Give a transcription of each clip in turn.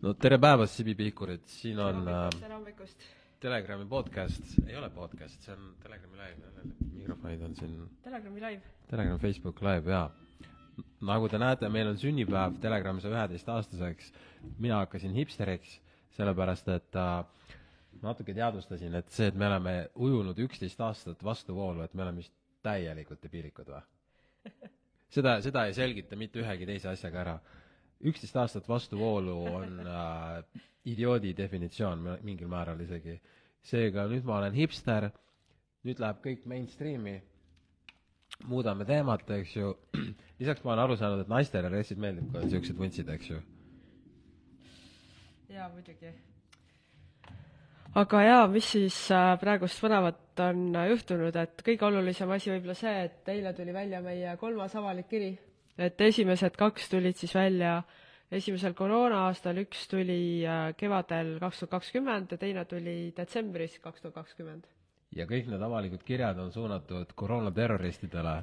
no tere päevast, Sibi Pihkurid, siin on äh, tere hommikust. Telegrami podcast, ei ole podcast, see on Telegrami live, mikrofonid on siin, Telegrami live. Telegram, Facebook live ja nagu te näete, meil on sünnipäev, Telegram sai üheteistaastaseks, mina hakkasin hipsteriks, sellepärast et äh, natuke teadvustasin, et see, et me oleme ujunud üksteist aastat vastuvoolu, et me oleme vist täielikult debiilikud või? seda, seda ei selgita mitte ühegi teise asjaga ära. Üksteist aastat vastuvoolu on äh, idioodi definitsioon mingil määral isegi. seega nüüd ma olen hipster, nüüd läheb kõik mainstream'i, muudame teemat, eks ju, lisaks ma olen aru saanud, et naistele reaalselt meeldib ka niisugused vuntsid, eks ju. jaa, muidugi aga jaa, mis siis äh, praegust põnevat on äh, juhtunud, et kõige olulisem asi võib-olla see, et eile tuli välja meie kolmas avalik kiri. Et esimesed kaks tulid siis välja esimesel koroona-aastal, üks tuli äh, kevadel kaks tuhat kakskümmend ja teine tuli detsembris kaks tuhat kakskümmend. ja kõik need avalikud kirjad on suunatud koroonaterroristidele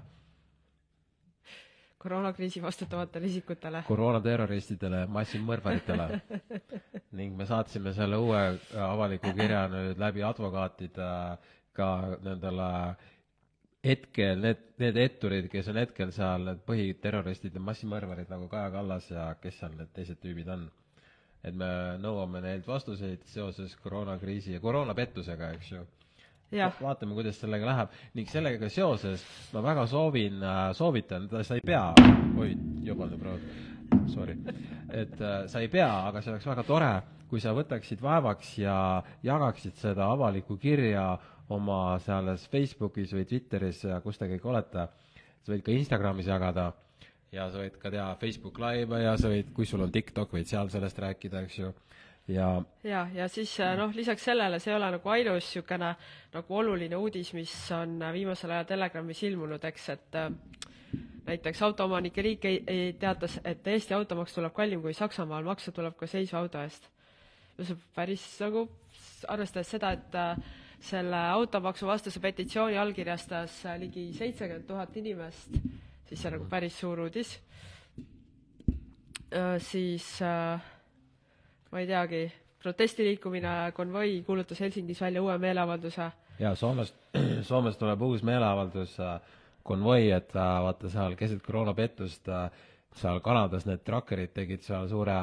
koroonakriisi vastutavatele isikutele. koroonaterroristidele, massimõrvaritele ning me saatsime selle uue avaliku kirja nüüd läbi advokaatide ka nendele hetkel need, need etturid, kes on hetkel seal, need põhiterroristid ja massimõrvarid nagu Kaja Kallas ja kes seal need teised tüübid on. et me nõuame neilt vastuseid seoses koroonakriisi ja koroonapettusega, eks ju. Vaatame, kuidas sellega läheb. Ning sellega seoses ma väga soovin, soovitan, sa ei pea, oi, jubande proua, sorry, et sa ei pea, aga see oleks väga tore, kui sa võtaksid vaevaks ja jagaksid seda avalikku kirja oma selles Facebookis või Twitteris, kus te kõik olete. sa võid ka Instagramis jagada ja sa võid ka teha Facebook Live'e ja sa võid, kui sul on TikTok, võid seal sellest rääkida, eks ju ja ja, ja siis noh, lisaks sellele, see ei ole nagu ainus niisugune nagu oluline uudis, mis on viimasel ajal Telegramis ilmunud, eks, et äh, näiteks Autoomanike Liik ei, ei teatas, et Eesti automaks tuleb kallim kui Saksamaal, maksta tuleb ka seisva auto eest. see on päris nagu, arvestades seda, et äh, selle automaksu vastase petitsiooni allkirjastas ligi seitsekümmend tuhat inimest, siis see on nagu päris suur uudis äh,. siis äh, ma ei teagi, protestiliikumine konvoi kuulutas Helsingis välja uue meeleavalduse. jaa, Soomes, Soomes tuleb uus meeleavaldus, äh, konvoi, et vaata seal keset koroonapettust, seal Kanadas need trakkerid tegid seal suure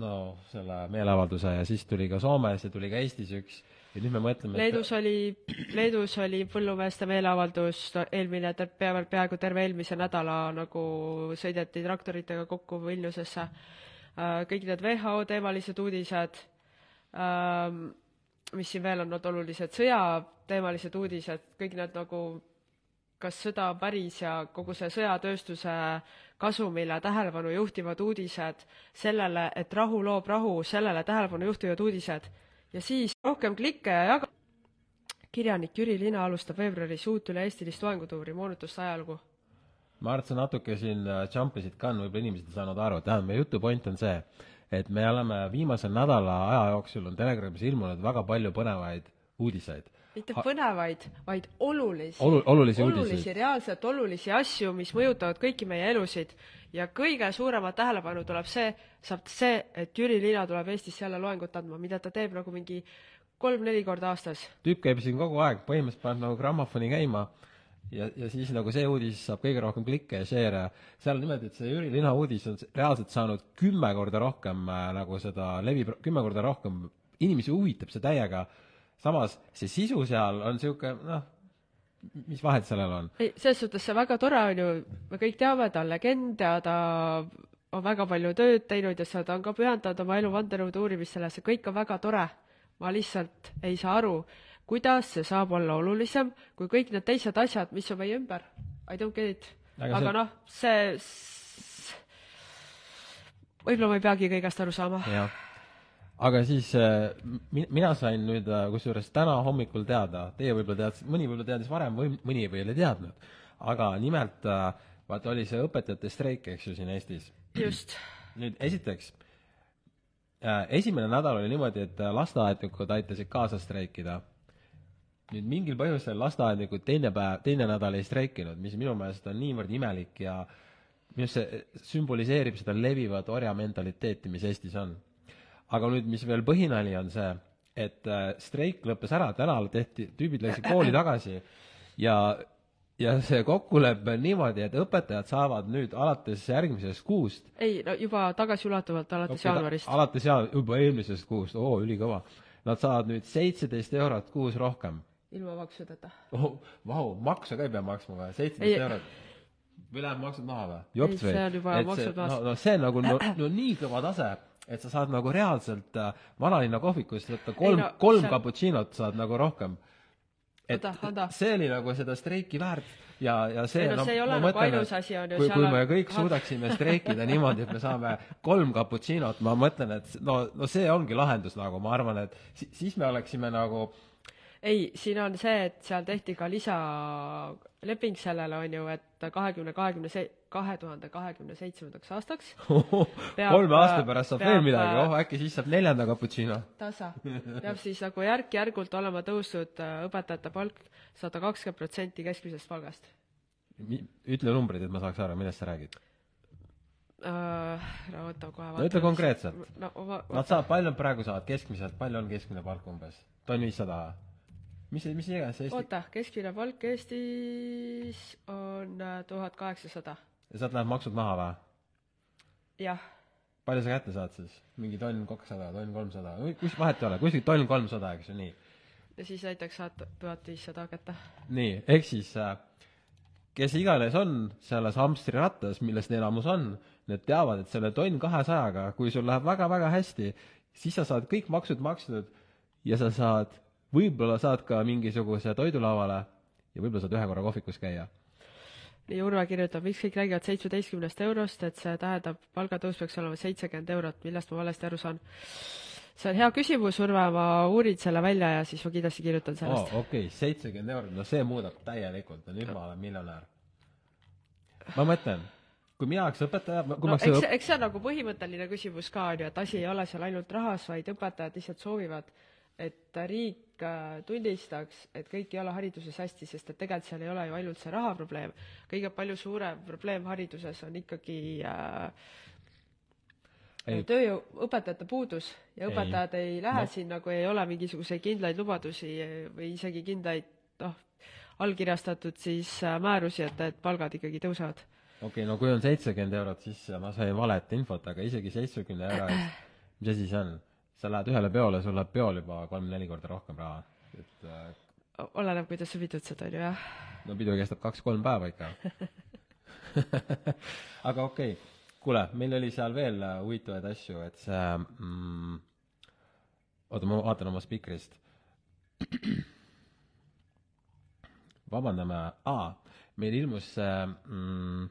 no selle meeleavalduse ja siis tuli ka Soomes ja tuli ka Eestis üks ja nüüd me mõtleme Leedus et... oli, Leedus oli põllumeeste meeleavaldus eelmine, peaaegu, peaaegu terve eelmise nädala nagu sõideti traktoritega kokku Vilniusesse. Äh, kõik need WHO teemalised uudised, ähm, mis siin veel on need olulised, sõjateemalised uudised, kõik need nagu kas sõda päris ja kogu see sõjatööstuse kasumile tähelepanu juhtivad uudised, sellele, et rahu loob rahu, sellele tähelepanu juhtivad uudised ja siis rohkem klikke ja jaga-. kirjanik Jüri Lina alustab veebruaris uut üle-eestilist loengutuuri moonutuste ajalugu ma arvan, et sa natuke siin äh, jump isid ka, võib-olla inimesed ei saanud aru, tähendab, meie jutu point on see, et me oleme viimase nädala aja jooksul on Telegramis ilmunud väga palju põnevaid uudiseid. Mitte põnevaid, vaid olulisi Olu,. olulisi, olulisi reaalselt olulisi asju, mis mõjutavad kõiki meie elusid. ja kõige suuremat tähelepanu tuleb see, saab see, et Jüri Liina tuleb Eestisse jälle loengut andma, mida ta teeb nagu mingi kolm-neli korda aastas. tüüp käib siin kogu aeg, põhimõtteliselt paneb nagu grammofoni käima ja, ja siis nagu see uudis saab kõige rohkem klikke ja share'e. seal on niimoodi, et see Jüri Lina uudis on reaalselt saanud kümme korda rohkem äh, nagu seda levib, kümme korda rohkem, inimesi huvitab see täiega. Samas see sisu seal on niisugune noh, mis vahet sellel on? ei, selles suhtes see väga tore on ju, me kõik teame, ta on legend ja ta on väga palju tööd teinud ja seda on ka pühendanud oma elu vandenõude uurimisele, see kõik on väga tore. ma lihtsalt ei saa aru, kuidas see saab olla olulisem kui kõik need teised asjad, mis on meie ümber. I don't get it. aga, aga see... noh, see, võib-olla ma ei peagi kõigest aru saama. jah, aga siis äh, mina sain nüüd äh, kusjuures täna hommikul teada, teie võib-olla teadsite, mõni võib-olla teadis varem või mõni veel ei teadnud, aga nimelt äh, vaata, oli see õpetajate streik, eks ju, siin Eestis. just. nüüd esiteks esimene nädal oli niimoodi, et lasteaednikud aitasid kaasa streikida nüüd mingil põhjusel lasteaednikud teine päev, teine nädal ei streikinud, mis minu meelest on niivõrd imelik ja minu arust see sümboliseerib seda levivat orja mentaliteeti, mis Eestis on. Aga nüüd, mis veel põhinali on see, et äh, streik lõppes ära, täna tehti, tüübid läksid kooli tagasi ja, ja see kokkulepe on niimoodi, et õpetajad saavad nüüd alates järgmisest kuust ei, no juba tagasiulatuvalt alates jaanuarist. alates jaan-, juba eelmisest kuust, oo, ülikõva. Nad saavad nüüd seitseteist eurot kuus rohkem ilma maksudeta. oh,. Vau, makse ka ei pea maksma või, Ei. seitseteist eurot. või läheb maksud maha või? jops või see maksud maas. no, no see on nagu no, no nii kõva tase, et sa saad nagu reaalselt äh, vanalinna kohvikust võtta kolm no no,, kolm see... cappuccinot saad nagu rohkem. et Oota, oota. see oli nagu seda streiki väärt ja, ja see no see ei ole nagu ainus asi, on kui, kui me kõik suudaksime streikida niimoodi, et me saame kolm cappuccinot, ma mõtlen, et no, no see ongi lahendus nagu, ma arvan, et si siis me oleksime nagu ei, siin on see, et seal tehti ka lisaleping sellele, on ju, et kahekümne, kahekümne se-, kahe tuhande kahekümne seitsmendaks aastaks Peab- kolme aasta pärast saab veel midagi, oh äkki siis saab neljanda cappuccino. tasa, peab siis nagu järk-järgult olema tõusnud äh, õpetajate palk sada kakskümmend protsenti keskmisest palgast ütle numbrid, et ma saaks aru, millest sa räägid. no võta kohe no ütle konkreetselt. no Nad saavad, palju nad praegu saavad keskmiselt, palju on keskmine palk umbes? tonn viissada? mis, mis iganes Eesti, oota, keskmine palk Eestis on äh, tuhat kaheksasada. sealt läheb maksud maha või? jah, palju sa kätte saad siis? mingi tonn kakssada, tonn kolmsada, kus vahet ei ole, kuskil tonn kolmsada, eks ju, nii. ja siis näiteks saad tuhat viissada kätte. nii, ehk siis äh, kes iganes on selles hamstrirattas, millest enamus on, need teavad, et selle tonn kahesajaga, kui sul läheb väga-väga hästi, siis sa saad kõik maksud makstud ja sa saad, võib-olla saad ka mingisuguse toidulauale ja võib-olla saad ühe korra kohvikus käia. nii Urve kirjutab, miks kõik räägivad seitsmeteistkümnest eurost, et see tähendab, palgatõus peaks olema seitsekümmend eurot, millest ma valesti aru saan? see on hea küsimus, Urve, ma uurin selle välja ja siis ma kindlasti kirjutan sellest, okei, seitsekümmend eurot, no see muudab täielikult, no nüüd ma olen miljonär. ma mõtlen, kui mina oleks õpetaja, kui no ma eks oleks see, eks see on nagu põhimõtteline küsimus ka, on ju, et asi ei ole seal ainult rahas, vaid õpetajad lihtsalt soovivad, et riik äh, tunnistaks, et kõik ei ole hariduses hästi, sest et tegelikult seal ei ole ju ainult see rahaprobleem. kõige palju suurem probleem hariduses on ikkagi äh, Ei. tööjõu, õpetajate puudus ja Ei. õpetajad ei lähe No. no. sinna, kui ei ole mingisuguseid kindlaid lubadusi või isegi kindlaid noh, allkirjastatud siis äh, määrusi, et, et palgad ikkagi tõusevad. okei okay,, no kui on seitsekümmend eurot, siis ma sain valet infot, aga isegi seitsmekümne euro eest, mis asi see on? Sa lähed ühele peole, sul läheb peol juba kolm-neli korda rohkem raha. et äh, oleneb, kuidas sa pidutsed, on ju, jah. no pidu kestab kaks-kolm päeva ikka. aga okei okay., kuule, meil oli seal veel äh, huvitavaid asju, et see mm, oota, ma vaatan oma spikrist. vabandame, aa, meil ilmus see mm,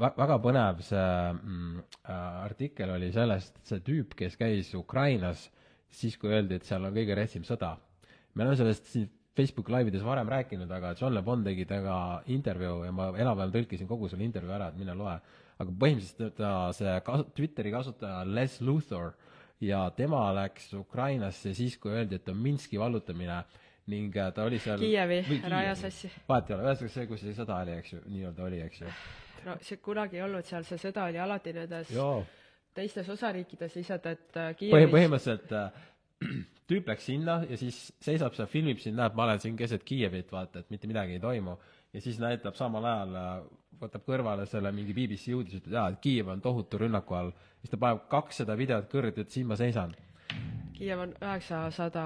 väga põnev see mm, äh, artikkel oli sellest, see tüüp, kes käis Ukrainas siis, kui öeldi, et seal on kõige retsim sõda. me oleme sellest siin Facebook laivides varem rääkinud, aga John Le Bon tegi temaga intervjuu ja ma enam-vähem tõlkisin kogu selle intervjuu ära, et mine loe. aga põhimõtteliselt ta see kas-, Twitteri kasutaja Les Luthor ja tema läks Ukrainasse siis, kui öeldi, et on Minski vallutamine ning äh, ta oli seal Kiievi, või ära aja sassi. vahet ei ole, ühesõnaga see, kus see sõda oli, eks ju, nii-öelda oli, eks ju. No see kunagi ei olnud seal, see sõda oli alati nendes joo teistes osariikides lihtsalt, et äh, Kiievis põhimõtteliselt äh, tüüp läks sinna ja siis seisab seal, filmib sind, näeb, ma olen siin keset Kiievit, vaata, et mitte midagi ei toimu. ja siis näitab samal ajal, võtab kõrvale selle mingi BBC uudise, ütleb, jaa, et Kiiev on tohutu rünnaku all. siis ta paneb kakssada videot kõrget, et siin ma seisan Kiiev on üheksasada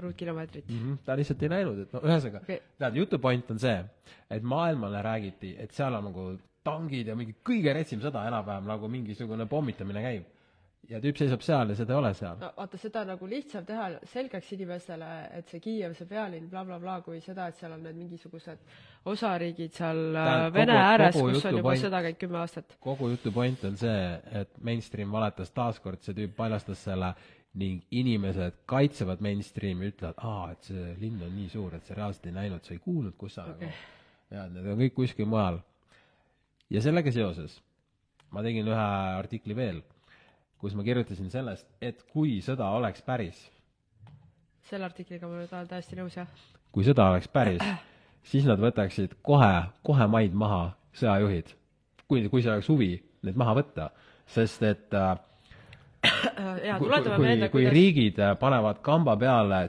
ruutkilomeetrit mm. -hmm. ta lihtsalt ei näinud, et no ühesõnaga okay., tead, jutu point on see, et maailmale räägiti, et seal on nagu tangid ja mingi kõige retsim sõda enam-vähem nagu mingisugune pommitamine käib. ja tüüp seisab seal ja seda ei ole seal. no vaata, seda nagu lihtsam teha selgeks inimestele, et see Kiiev, see pealinn bla,, blablabla, kui seda, et seal on need mingisugused osariigid seal äh, Tähendab, Vene kogu- ääres, kus on juba point- sõda käinud kümme aastat. kogu jutu point on see, et mainstream valetas taaskord, see tüüp paljastas selle ning inimesed kaitsevad mainstreami, ütlevad, aa, et see linn on nii suur, et sa reaalselt ei näinud, sa ei kuulnud, kus sa Okei. nagu, ja need on kõik kuskil mujal. Ja sellega seoses ma tegin ühe artikli veel, kus ma kirjutasin sellest, et kui sõda oleks päris, selle artikliga ma olen täiesti nõus, jah. kui sõda oleks päris, siis nad võtaksid kohe, kohe maid maha sõjajuhid. kui, kui see oleks huvi neid maha võtta, sest et äh, ja kui, kui, meelde, kui kuidas riigid äh, panevad kamba peale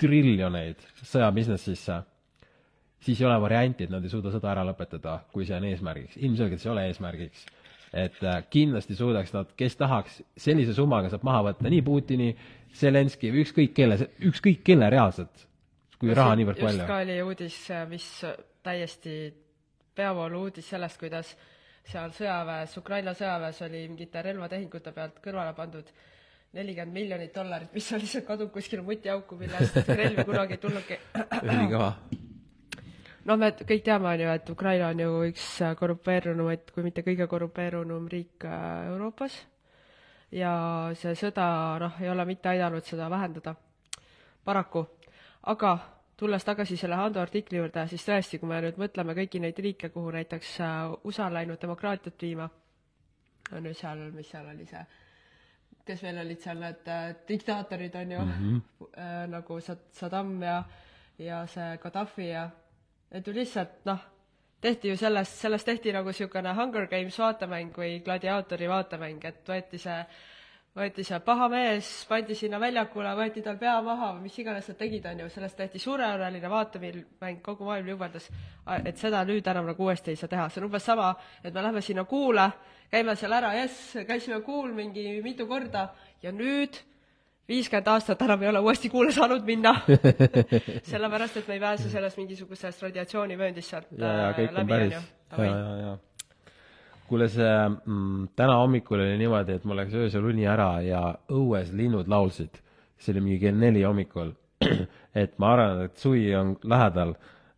triljoneid sõjabusinessisse, siis ei ole varianti, et nad ei suuda sõda ära lõpetada, kui see on eesmärgiks. ilmselgelt see ei ole eesmärgiks. et äh, kindlasti suudaks nad, kes tahaks, sellise summaga saab maha võtta nii Putini, Zelenski või ükskõik kelle, ükskõik kelle reaalselt, kui raha niivõrd just palju. ka oli uudis, mis täiesti peavoolu uudis sellest, kuidas seal sõjaväes, Ukraina sõjaväes oli mingite relvatehingute pealt kõrvale pandud nelikümmend miljonit dollarit, mis on lihtsalt kadunud kuskile mutiauku, mille eest relvi kunagi ei tulnudki. ülikõva. noh, me kõik teame, on ju, et Ukraina on ju üks korrumpeerunumaid, kui mitte kõige korrumpeerunum riik äh, Euroopas ja see sõda, noh, ei ole mitte aidanud seda vähendada, paraku. aga tulles tagasi selle Hando artikli juurde, siis tõesti, kui me nüüd mõtleme kõiki neid riike, kuhu näiteks äh, USA on läinud demokraatiat viima, on ju seal, mis seal oli see, kes veel olid seal need äh, diktaatorid, on ju mm, -hmm. äh, nagu Sad-, Saddam ja, ja see Gaddafi ja et ju lihtsalt noh, tehti ju sellest, sellest tehti nagu niisugune Hunger Games vaatemäng või gladiaatori vaatemäng, et võeti see, võeti see paha mees, pandi sinna väljakule, võeti tal pea maha või mis iganes nad tegid, on ju, sellest tehti suurejooneline vaatemäng, kogu maailm juubeldas, et seda nüüd enam nagu uuesti ei saa teha, see on umbes sama, et me lähme sinna kuule, käime seal ära, jess, käisime kuul mingi mitu korda ja nüüd viiskümmend aastat enam ei ole uuesti kuule saanud minna. sellepärast, et me ei pääse sellest mingisugusest radiatsioonivööndist sealt ja, ja äh, läbi, on ja, ju. ja, ja. kuule, see mm, täna hommikul oli niimoodi, et mul läks öösel uni ära ja õues linnud laulsid. see oli mingi kell neli hommikul. et ma arvan, et suvi on lähedal,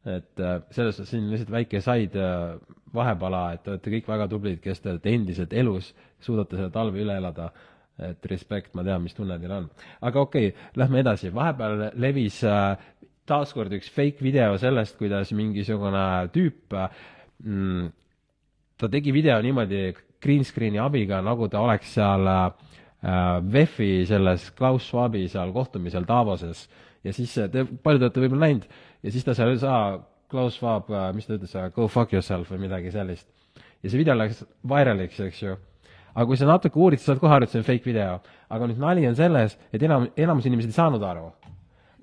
et äh, selles suhtes siin lihtsalt väike said äh, vahepala, et te olete kõik väga tublid, kes te olete endiselt elus, suudate selle talve üle elada et respekt, ma tean, mis tunne teil on. aga okei okay,, lähme edasi, vahepeal levis äh, taaskord üks fake video sellest, kuidas mingisugune tüüp äh, mm,, ta tegi video niimoodi green screen'i abiga, nagu ta oleks seal äh, VEF-i selles Klaus Schwabi seal kohtumisel Davoses ja siis äh, te, paljud olete võib-olla näinud ja siis ta seal ei saa, Klaus Schwab, mis ta ütles, go fuck yourself või midagi sellist. ja see video läks vairaliks, eks ju aga kui sa natuke uurid, sa saad kohe aru, et see on fake video. aga nüüd nali on selles, et enam, enamus inimesed ei saanud aru.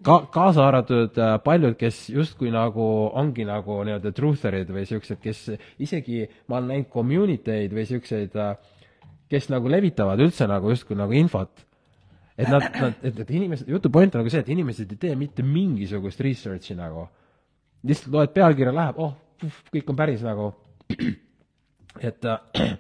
ka, kaasa arvatud äh, paljud, kes justkui nagu ongi nagu nii-öelda truther'id või siuksed, kes isegi, ma olen näinud community eid või siukseid, kes nagu levitavad üldse nagu justkui nagu infot. et nad, nad, et, et inimesed, jutu point on nagu see, et inimesed ei tee mitte mingisugust research'i nagu. lihtsalt loed pealkirja, läheb, oh, kõik on päris nagu, et äh,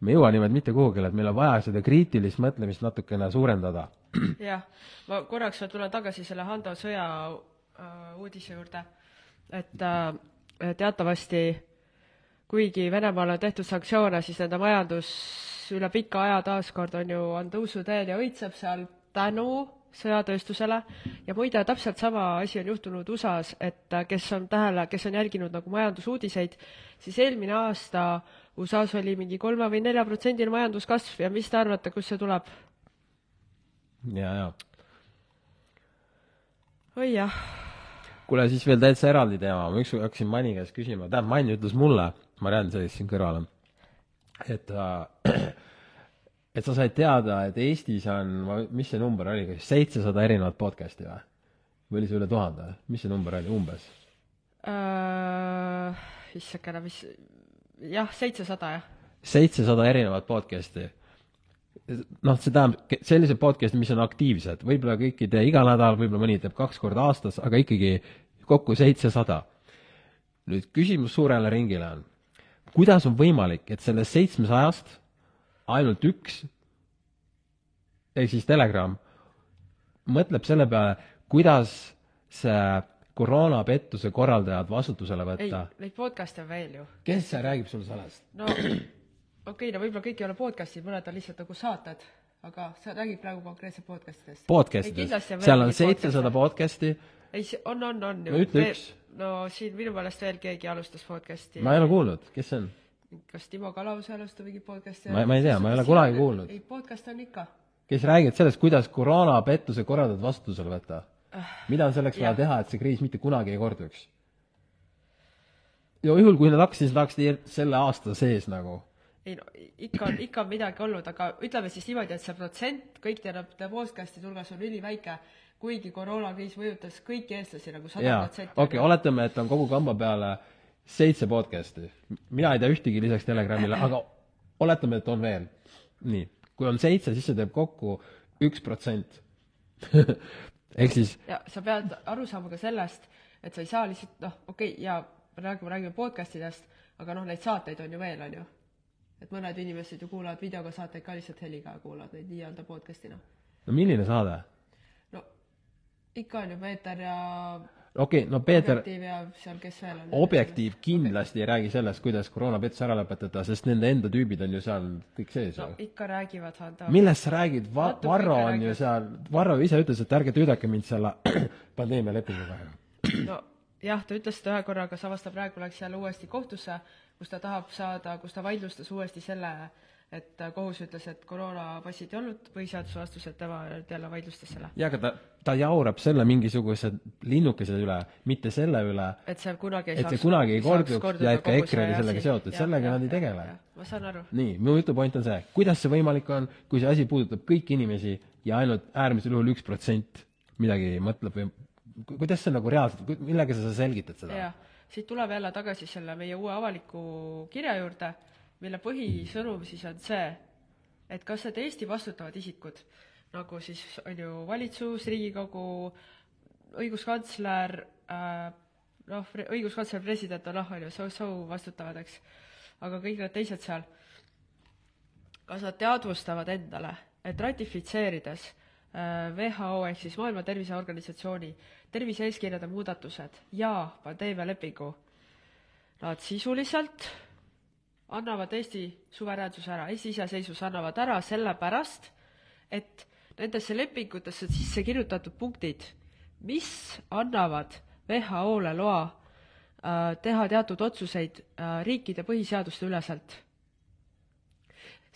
me ei jõua niimoodi mitte kuhugile, et meil on vaja seda kriitilist mõtlemist natukene suurendada. jah, ma korraks veel tulen tagasi selle Hando sõja äh, uudise juurde, et äh, teatavasti kuigi Venemaale on tehtud sanktsioone, siis nende majandus üle pika aja taaskord on ju, on tõusuteel ja õitseb seal tänu sõjatööstusele. Ja muide, täpselt sama asi on juhtunud USA-s, et äh, kes on tähele, kes on jälginud nagu majandusuudiseid, siis eelmine aasta USA-s oli mingi kolme või nelja protsendine majanduskasv. Ja mis te arvate, kust see tuleb? ja, ja. oi jah, kuule, siis veel täitsa eraldi teema, ma ükskord hakkasin Mani käest küsima, tähendab, Mann ütles mulle, Mariann seisab siin kõrval, et äh, et sa said teada, et Eestis on, mis see number oli, kas seitsesada erinevat podcast'i või? või oli see üle tuhande, mis see number oli umbes? äh, issakene, mis, jah, seitsesada jah. seitsesada erinevat podcast'i. noh, see tähendab sellised podcast'id, mis on aktiivsed, võib-olla kõik ei tee iga nädal, võib-olla mõni teeb kaks korda aastas, aga ikkagi kokku seitsesada. nüüd küsimus suurele ringile on, kuidas on võimalik, et sellest seitsmesajast ainult üks ehk siis Telegram mõtleb selle peale, kuidas see koroonapettuse korraldajad vastutusele ei võtta., neid podcast'e on veel ju. kes see räägib sulle sellest? no okei okay,, no võib-olla kõik ei ole podcast'id, mõned on lihtsalt nagu saated, aga sa räägid praegu konkreetselt podcast'idest. podcast'ides, seal on seitsesada podcast'i, ei, on, on, on ju. No ütle üks.. no siin minu meelest veel keegi alustas podcast'i. ma ei ole kuulnud, kes see on? Kas Timo Kalause alustab mingi podcast'i? Ma- ma ei tea, ma ei ole kunagi kuulnud. ei, podcast on ikka. kes räägivad sellest, kuidas koroonapettuse korraldajad vastutusele võtta? mida on selleks vaja teha, et see kriis mitte kunagi ei korduks? ja juhul, kui nad hakkasid, siis nad hakkasid selle aasta sees nagu. ei no ikka on, ikka on midagi olnud, aga ütleme siis niimoodi, et see protsent kõik nende podcast'ide hulgas on üliväike, kuigi koroonakriis mõjutas kõiki eestlasi nagu sada protsenti. okei, oletame, et on kogu kamba peale seitse podcast'i. mina ei tea ühtegi lisaks Telegramile, aga oletame, et on veel. nii, kui on seitse, siis see teeb kokku üks protsent. ehk siis ja sa pead aru saama ka sellest, et sa ei saa lihtsalt noh, okei okay,, ja praegu me räägime podcast idest, aga noh, neid saateid on ju veel, on ju. et mõned inimesed ju kuulavad videoga saateid ka lihtsalt heliga ja kuulavad neid nii-öelda podcast'ina. no milline saade? no ikka on ju Peeter ja okei okay,, no Peeter, Objektiiv ja seal, kes veel on. Objektiiv kindlasti ei räägi sellest, kuidas koroonapettus ära lõpetada, sest nende enda tüübid on ju seal kõik sees no ju. ikka räägivad, Hando. millest sa räägid, Va-, Varro on ju räägid. seal, Varro ise ütles, et ärge tüüdake mind selle pandeemia lepinguga ju. no jah, ta ütles seda ühe korra, aga samas ta praegu läks jälle uuesti kohtusse, kus ta tahab saada, kus ta vaidlustas uuesti selle, et kohus ütles, et koroonapassid ei olnud põhiseadusvastused, tema jälle vaidlustas selle. jaa, aga ta, ta jaurab selle mingisuguse linnukese üle, mitte selle üle, et see kunagi ei Et see saaks kunagi ei korduks ja et ka EKRE oli see sellega seotud. Sellega jah, nad ei tegele. ma saan aru. nii, minu jutu point on see, kuidas see võimalik on, kui see asi puudutab kõiki inimesi ja ainult äärmisel juhul üks protsent midagi mõtleb või ku- kuidas see nagu reaalselt, millega sa selgitad seda? siit tuleb jälle tagasi selle meie uue avaliku kirja juurde, mille põhisõnum siis on see, et kas need Eesti vastutavad isikud, nagu siis on ju valitsus, Riigikogu, õiguskantsler äh,, noh, õiguskantsler, president on noh, on ju so-so vastutavad, eks, aga kõik need teised seal, kas nad teadvustavad endale, et ratifitseerides äh, WHO ehk siis Maailma Terviseorganisatsiooni tervise-eeskirjade muudatused ja pandeemialepingu, nad sisuliselt annavad Eesti suveräänsuse ära, Eesti iseseisvuse annavad ära sellepärast, et nendesse lepingutesse sisse kirjutatud punktid, mis annavad WHO-le loa äh, teha teatud otsuseid äh, riikide põhiseaduste üleselt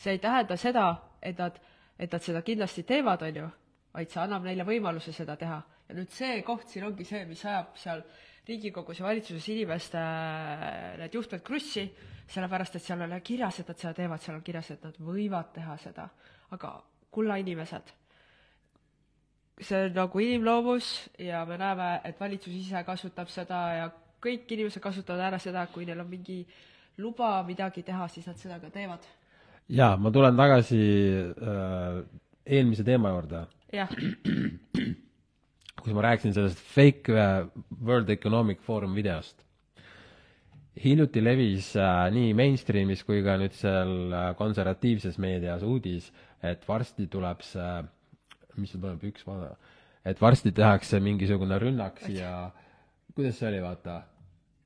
see ei tähenda seda, et nad, et nad seda kindlasti teevad, on ju, vaid see annab neile võimaluse seda teha. ja nüüd see koht siin ongi see, mis ajab seal Riigikogus ja valitsuses inimeste äh, need juhtmed krussi, sellepärast et seal on kirjas, et nad seda teevad, seal on kirjas, et nad võivad teha seda. aga kulla inimesed, see on nagu inimloomus ja me näeme, et valitsus ise kasutab seda ja kõik inimesed kasutavad ära seda, kui neil on mingi luba midagi teha, siis nad seda ka teevad. Jaa, ma tulen tagasi äh, eelmise teema juurde, jah, kus ma rääkisin sellest fake äh, World Economic Forum videost. hiljuti levis äh, nii mainstreamis kui ka nüüd seal äh, konservatiivses meedias uudis, et varsti tuleb see, mis see tuleb, üks vaade, et varsti tehakse mingisugune rünnak siia, kuidas see oli, vaata,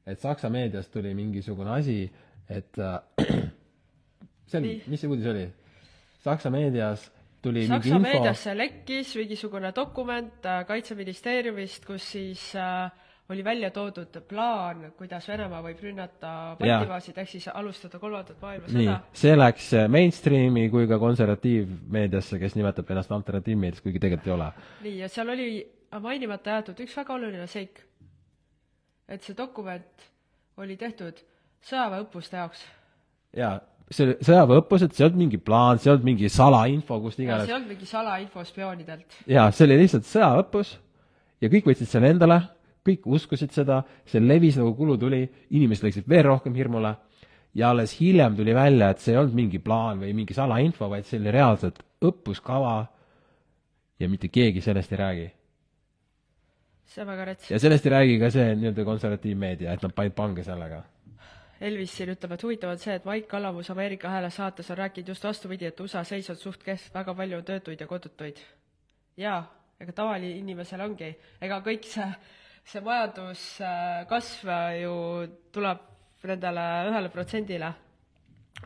et Saksa meedias tuli mingisugune asi, et äh, see oli, mis see uudis oli? Saksa meedias tuli mingi Saksa info meediasse lekkis mingisugune dokument äh, Kaitseministeeriumist, kus siis äh, oli välja toodud plaan, kuidas Venemaa võib rünnata Baltimaasid ehk siis alustada kolmandat nii maailmasõda., see läks äh, mainstreami kui ka konservatiivmeediasse, kes nimetab ennast alternatiivmeediaks, kuigi tegelikult ei ole. nii, ja seal oli mainimata jäetud üks väga oluline seik. et see dokument oli tehtud sõjaväeõppuste jaoks. jaa, see sõjaväeõppused, see ei olnud mingi plaan, see ei olnud mingi salainfo, kust iganes see ei. olnud mingi salainfo spioonidelt. jaa, see oli lihtsalt sõjaõppus ja kõik võtsid selle endale, kõik uskusid seda, see levis nagu kulu tuli, inimesed läksid veel rohkem hirmule ja alles hiljem tuli välja, et see ei olnud mingi plaan või mingi salainfo, vaid see oli reaalselt õppuskava ja mitte keegi sellest ei räägi. see on väga rets. ja sellest ei räägi ka see nii-öelda konservatiivmeedia, et nad panid pange sellega. Elvis siin ütleb, et huvitav on see, et Maik Kalamus Ameerika Hääle saates on rääkinud just vastupidi, et USA seis on suht kehv, väga palju on töötuid ja kodutuid. jaa, ega tavainimesel ongi, ega kõik see, see majanduskasv ju tuleb nendele ühele protsendile.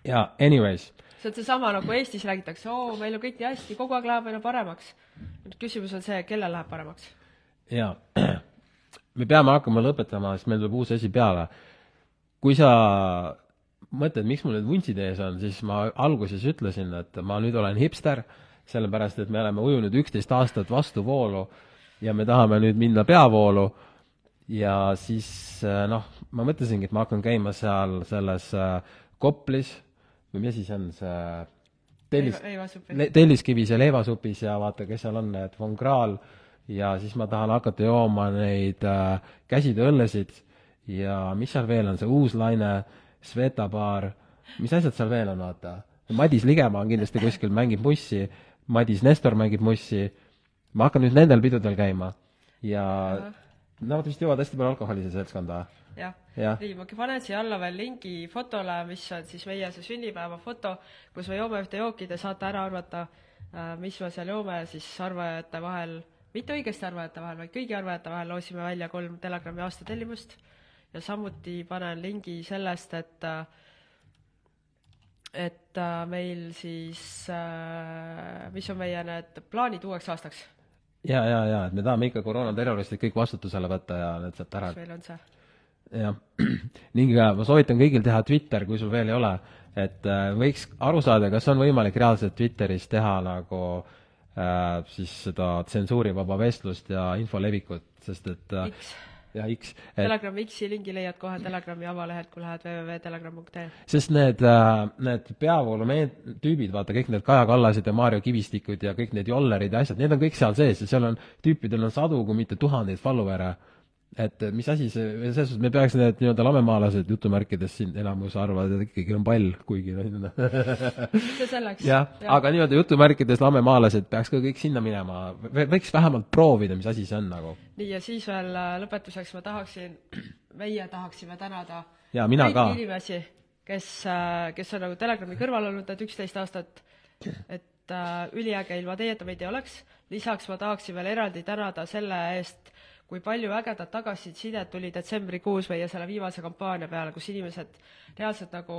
jaa, anyways, see on seesama, nagu Eestis räägitakse, oo, meil on kõik nii hästi, kogu aeg läheb meile paremaks. nüüd küsimus on see, kellel läheb paremaks. jaa, me peame hakkama lõpetama, sest meil tuleb uus asi peale. Kui sa mõtled, miks mul need vuntsid ees on, siis ma alguses ütlesin, et ma nüüd olen hipster, sellepärast et me oleme ujunud üksteist aastat vastuvoolu ja me tahame nüüd minna peavoolu. Ja siis eh, noh, ma mõtlesingi, et ma hakkan käima seal selles eh, Koplis. Või mis asi see on, see tellis leivasupis. le, telliskivis ja leivasupis ja vaata, kes seal on, need von Krahl ja siis ma tahan hakata jooma neid äh, käsitööõllesid ja mis seal veel on, see uus laine, Sveta baar, mis asjad seal veel on, vaata. Madis Ligemaa on kindlasti kuskil, mängib mussi, Madis Nestor mängib mussi, ma hakkan nüüd nendel pidudel käima. Ja nad vist joovad hästi palju alkoholi, see seltskond, või? jah. Jah. nii, ma panen siia alla veel lingi fotole, mis on siis meie see sünnipäevafoto, kus me joome ühte jooki, te saate ära arvata, mis me seal joome, siis arvajate vahel, mitte õigesti arvajate vahel, vaid kõigi arvajate vahel loosime välja kolm Telegrami aastatellimust ja samuti panen lingi sellest, et et äh, meil siis äh, mis on meie need plaanid uueks aastaks, ja, ja, ja, et me tahame ikka koroonaterroristid kõik vastutusele võtta ja need sealt ära. Mis meil on see? jah, ning äh, ma soovitan kõigil teha Twitter, kui sul veel ei ole, et äh, võiks aru saada, kas on võimalik reaalselt Twitteris teha nagu äh, siis seda tsensuurivaba vestlust ja info levikut, sest et äh, X. jah, X, et Telegrami X-i lingi leiad kohe Telegrami avalehelt, kui lähed www.telegram.ee. sest need äh,, need peavoolumehed-, tüübid, vaata kõik need Kaja Kallased ja Maarjo Kivistikud ja kõik need jollerid ja asjad, need on kõik seal sees ja seal on, tüüpidel on sadu, kui mitte tuhandeid follower'e. Et mis asi see, selles suhtes me peaks need nii-öelda lamemaalased jutumärkides siin enamus arvavad, et ikkagi on pall, kuigi noh, see selleks. jah, aga nii-öelda jutumärkides lamemaalased peaks ka kõik sinna minema, võiks vähemalt proovida, mis asi see on nagu. nii, ja siis veel äh, lõpetuseks ma tahaksin, meie tahaksime tänada Jaa, mina ka. inimesi, kes, kes on nagu Telegrami kõrval olnud need üksteist aastat, et äh, üliäge ilma teieta meid ei oleks. lisaks ma tahaksin veel eraldi tänada selle eest, kui palju ägedat tagasisidet tuli detsembrikuus meie selle viimase kampaania peale, kus inimesed reaalselt nagu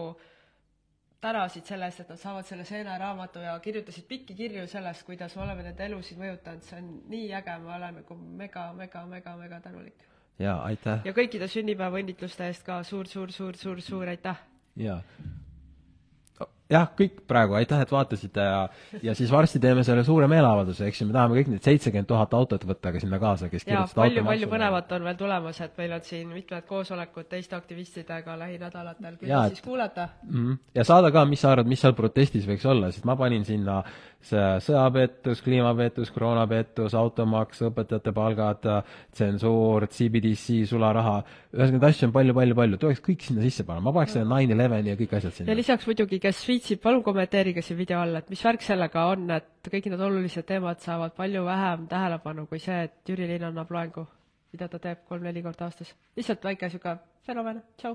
tänasid selle eest, et nad saavad selle seeneraamatu ja kirjutasid pikki kirju sellest, kuidas me oleme nende elusid mõjutanud, see on nii äge, ma olen nagu mega, mega, mega, mega tänulik. jaa, aitäh ja kõikide sünnipäevaõnnitluste eest ka suur-suur-suur-suur-suur aitäh! jaa. jah, kõik praegu, aitäh, et vaatasite ja, ja siis varsti teeme selle suure meeleavalduse, eks ju, me tahame kõik need seitsekümmend tuhat autot võtta ka sinna kaasa, kes kirjutasid palju-palju automaksu. põnevat on veel tulemas, et meil on siin mitmed koosolekud teiste aktivistidega lähinädalatel, küll siis kuulata. Mhm. ja saada ka, mis sa arvad, mis seal protestis võiks olla, sest ma panin sinna see sõjapettus, kliimapettus, koroonapettus, automaks, õpetajate palgad, tsensuur, CBDC, sularaha, ühesõnaga neid asju on palju-palju-palju, tuleks kõik sinna sisse panna, ma paneks selle nine eleveni ja kõik asjad ja sinna. lisaks muidugi, kes viitsib, palun kommenteerige siin video all, et mis värk sellega on, et kõik need olulised teemad saavad palju vähem tähelepanu kui see, et Jüri Liin annab loengu, mida ta teeb kolm-neli korda aastas. lihtsalt väike niisugune fenomen, tšau!